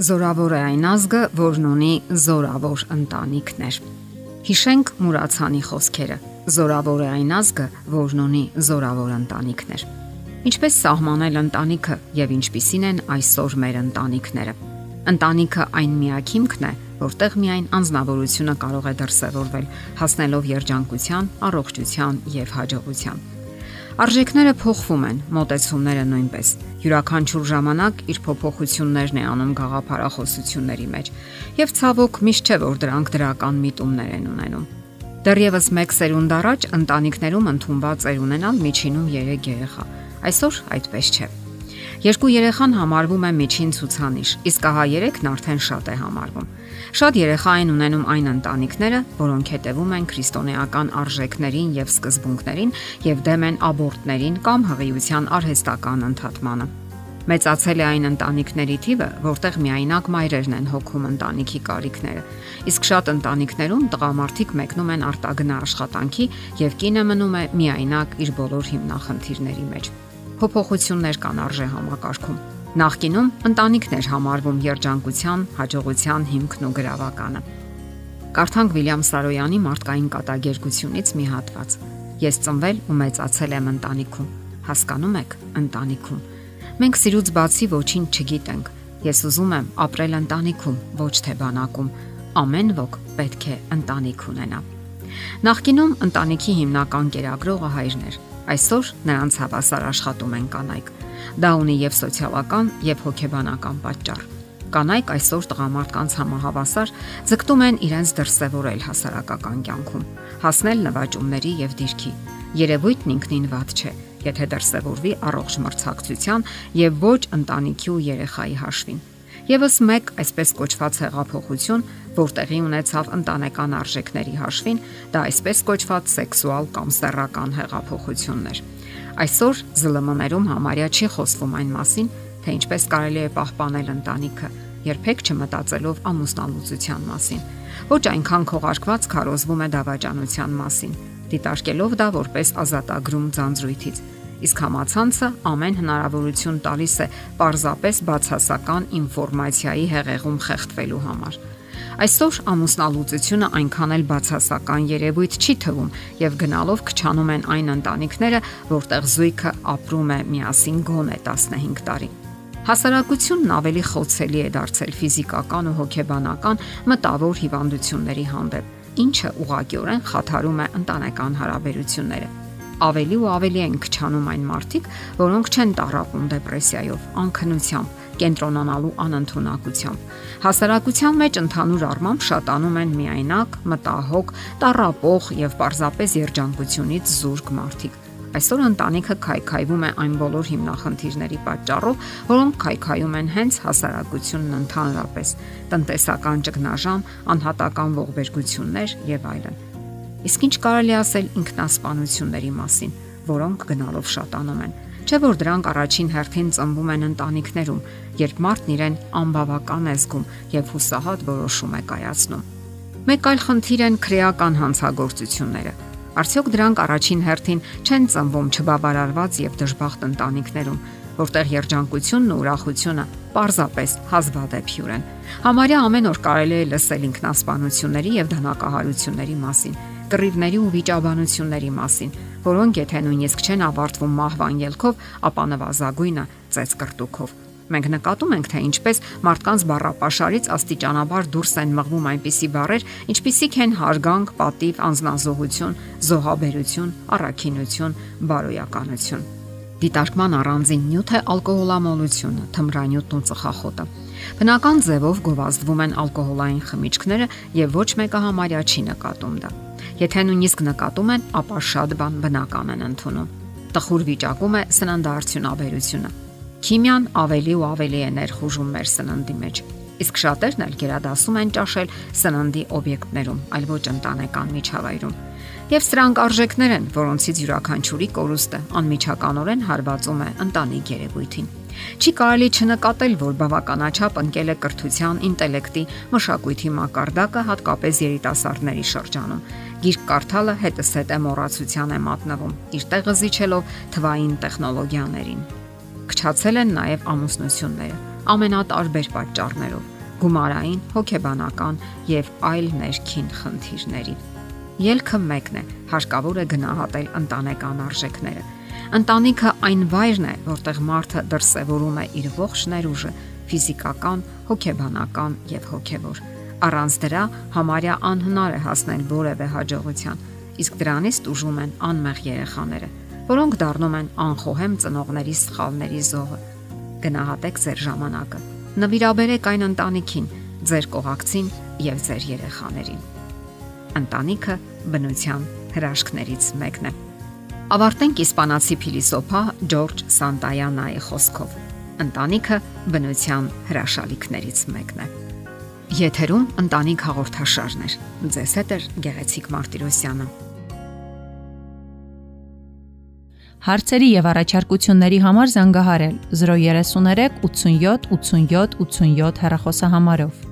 Զորավոր է այն ազգը, որն ունի զորավոր ընտանիքներ։ Հիշենք Մուրացանի խոսքերը։ Զորավոր է այն ազգը, որն ունի զորավոր ընտանիքներ։ Ինչպես սահմանել ընտանիքը եւ ինչպիսին են այսօր մեր ընտանիքները։ Ընտանիքը այն միակ հիմքն է, որտեղ միայն անznավորությունը կարող է դրսևորվել, հասնելով երջանկության, առողջության եւ հաջողության։ Արժեքները փոխվում են, մտածումները նույնպես։ Յուրաքանչյուր ժամանակ իր փոփոխություններն է անում գաղափարախոսությունների մեջ, եւ ցավոք միշտ չէ որ դրանք դրական միտումներ են ունենում։ Դեռևս 1 սերունդ առաջ ընտանիքներում ընդունված էր ունենալ միջինում 3 երեխա։ Այսօր այդպես չէ։ Երկու երեխան համարվում է միջին ցուցանիշ, իսկ ահա երեքն արդեն շատ է համարվում։ Շատ երեխա են ունենում այն ընտանիքները, որոնք հետևում են քրիստոնեական արժեքներին եւ սկզբունքներին եւ դեմ են աբորտներին կամ հղիության արհեստական ընդհատմանը։ Մեծացել է այն ընտանիքների թիվը, որտեղ միայնակ մայրերն են հոգում ընտանիքի կարիքները։ Իսկ շատ ընտանիքներում տղամարդիկ մեկնում են արտագնա աշխատանքի եւ կինը մնում է միայնակ իր բոլոր հիմնախնդիրների մեջ փոփոխություններ կան արժե համակարգում։ Նախկինում ընտանիքներ համարվում երջանկության, հաջողության հիմքն ու գրավականը։ Կարթանք Վիլյամ Սարոյանի մարդկային կատակերգությունից մի հատված։ Ես ծնվել ու մեծացել եմ ընտանիքում։ Հասկանում եք, ընտանիքում։ Մենք սիրուց բացի ոչինչ չգիտենք։ Ես ուզում եմ ապրել ընտանիքում, ոչ թե բանակում։ Ամեն ոք պետք է ընտանիք ունենա։ Նախկինում ընտանիքի հիմնական կերակրողը հայրն էր Այսօր նրանց հավասար աշխատում են կանայք։ Դա ունի եւ սոցիալական, եւ հոգեբանական պատճառ։ Կանայք այսօր տղամարդկանց համահավասար ձգտում են իրենց դրսևորել հասարակական կյանքում, հասնել նվաճումների եւ դիրքի։ Երևույթն ինքնին ված չէ, եթե դրսևորվի առողջ մրցակցության եւ ոչ ընտանիքի ու երեխայի հաշվին։ Եվս մեկ այսպես կոչված հեղափոխություն, որ տեղի ունեցավ ընտանեկան արժեքների հաշվին, դա այսպես կոչված սեքսուալ կամ սեռական հեղափոխություններ։ Այսօր ԶԼՄ-ներում համարյա չի խոսվում այն մասին, թե ինչպես կարելի է պահպանել ընտանիքը, երբեք չմտածելով ամուսնալուծության մասին։ Ոչ այնքան քողարկված քարոզվում է դավաճանության մասին, դիտարկելով դա որպես ազատագրում ձանձրույթից իսկ համացանցը ամեն հնարավորություն տալիս է պարզապես բացասական ինֆորմացիայի հեղեղում խեղդվելու համար։ Այսօր ամուսնալուծությունը այնքան էլ բացասական երևույթ չի թվում եւ գնալով քչանում են այն ընտանիքները, որտեղ զույգը ապրում է միասին գոնե 15 տարի։ Հասարակությունն ավելի խոցելի է դարձել ֆիզիկական ու հոգեբանական մտավոր հիվանդությունների հանդեպ, ինչը ուղղակիորեն խաթարում է ընտանեկան հարաբերությունները ավելի ու ավելի են քչանում այն մարդիկ, որոնք չեն տարապում դեպրեսիայով, անքնությամբ, կենտրոնանալու անընդունակությամբ։ Հասարակության մեջ ընդհանուր առմամբ շատանում են միայնակ, մտահոգ, տարապող եւ պարզապես երջանկությունից զուրկ մարդիկ։ Այսօր ընտանիքը քայքայվում է այն բոլոր հիմնախնդիրների պատճառով, որոնք քայքայում են հենց հասարակությունն ընդհանրապես՝ տնտեսական ճգնաժամ, անհատական ողբերգություններ եւ այլն։ Իսկ ինչ կարելի ասել ինքնասպանությունների մասին, որոնք գնալով շատանում են։ Չէ որ դրանք առաջին հերթին ծնվում են ընտանիքներում, երբ մարդն իրեն անբավական է զգում եւ հուսահատ որոշում է կայացնում։ Մեկ այլ խնդիր են քրեական հանցագործությունները։ Արդյոք դրանք առաջին հերթին չեն ծնվում չբավարարված եւ դժբախտ ընտանիքներում, որտեղ երջանկությունն ու ուրախությունը պարզապես հազվադեպ հյուր են։ Համարյա ամեն օր կարելի է լսել ինքնասպանությունների եւ դանակահարությունների մասին կռիվների ու վիճաբանությունների մասին, որոնք եթե նույնիսկ չեն ավարտվում մահվան ելքով, ապա նվազագույնը ծեծ կրտուքով։ Մենք նկատում ենք, թե ինչպես մարդկանց բառապաշարից աստիճանաբար դուրս են մղվում այնպիսի բառեր, ինչպիսիք են հարգանք, պատիվ, անznազողություն, զոհաբերություն, առաքինություն, բարոյականություն։ Դիտարկման առանձին նյութ է ալկոհոլամոլությունը, թմրանյութն ու ծխախոտը։ Բնական ձևով գովազդվում են ալկոհոլային խմիչքները եւ ոչ մեկը համարյա չի նկատում դա։ Եթե նույնիսկ նկատում են, ապա շատ բան բնական են ընդունում։ Տխուր վիճակում է սննդարդյունաբերությունը։ Քիմիան ավելի ու ավելի է ներխուժում մեր սննդի մեջ։ Իսկ շատերն էլ գերադասում են ճաշել սննդի օբյեկտներում, այլ ոչ ընտանեկան միջավայրում։ Եվ սրանք արժեքներ են, որոնցից յուրաքանչյուրի կորուստը անմիջականորեն հարվածում է ընտանիք երևույթին։ Չի կարելի չնկատել, որ բավականաչափ ընկել է կրթության, ինտելեկտի, մշակույթի մակարդակը հատկապես երիտասարդների շրջանում։ Գիրք կարդալը հետս հետ է մոռացության է մատնվում, իր տեղը զիջելով թվային տեխնոլոգիաներին։ Քչացել են նաև ամուսնությունները ամենատարբեր պատճառներով՝ գումարային, հոգեբանական եւ այլ ներքին խնդիրների։ Ելքը մեկն է՝ հարկավոր է գնահատել ընտանեկան արժեքները։ Ընտանիքը այն վայրն է, որտեղ մարդը դրսևորում է իր ողջ ներուժը՝ ֆիզիկական, հոգեբանական եւ հոգեվոր։ Առանց դրա համարյա անհնար է հասնել որևէ հաջողության, իսկ դրանից տուժում են անմեղ երեխաները, որոնք դառնում են անխոհեմ ծնողների սխալների զոհը։ Գնահատեք ձեր ժամանակը։ Նվիրաբերեք այն ընտանիքին, ձեր կողակցին եւ ձեր երեխաներին։ Ընտանիքը բնության հրաշքներից մեկն է։ Ավարտենք իսպանացի փիլիսոփա Ջորջ Սանտայանայի խոսքով ընտանիքը բնության հրաշալիքներից մեկն է։ Եթերում ընտանիք հաղորդաշարն է։ Ձեզ հետ է Գեղեցիկ Մարտիրոսյանը։ Հարցերի եւ առաջարկությունների համար զանգահարել 033 87 87 87 հեռախոսահամարով։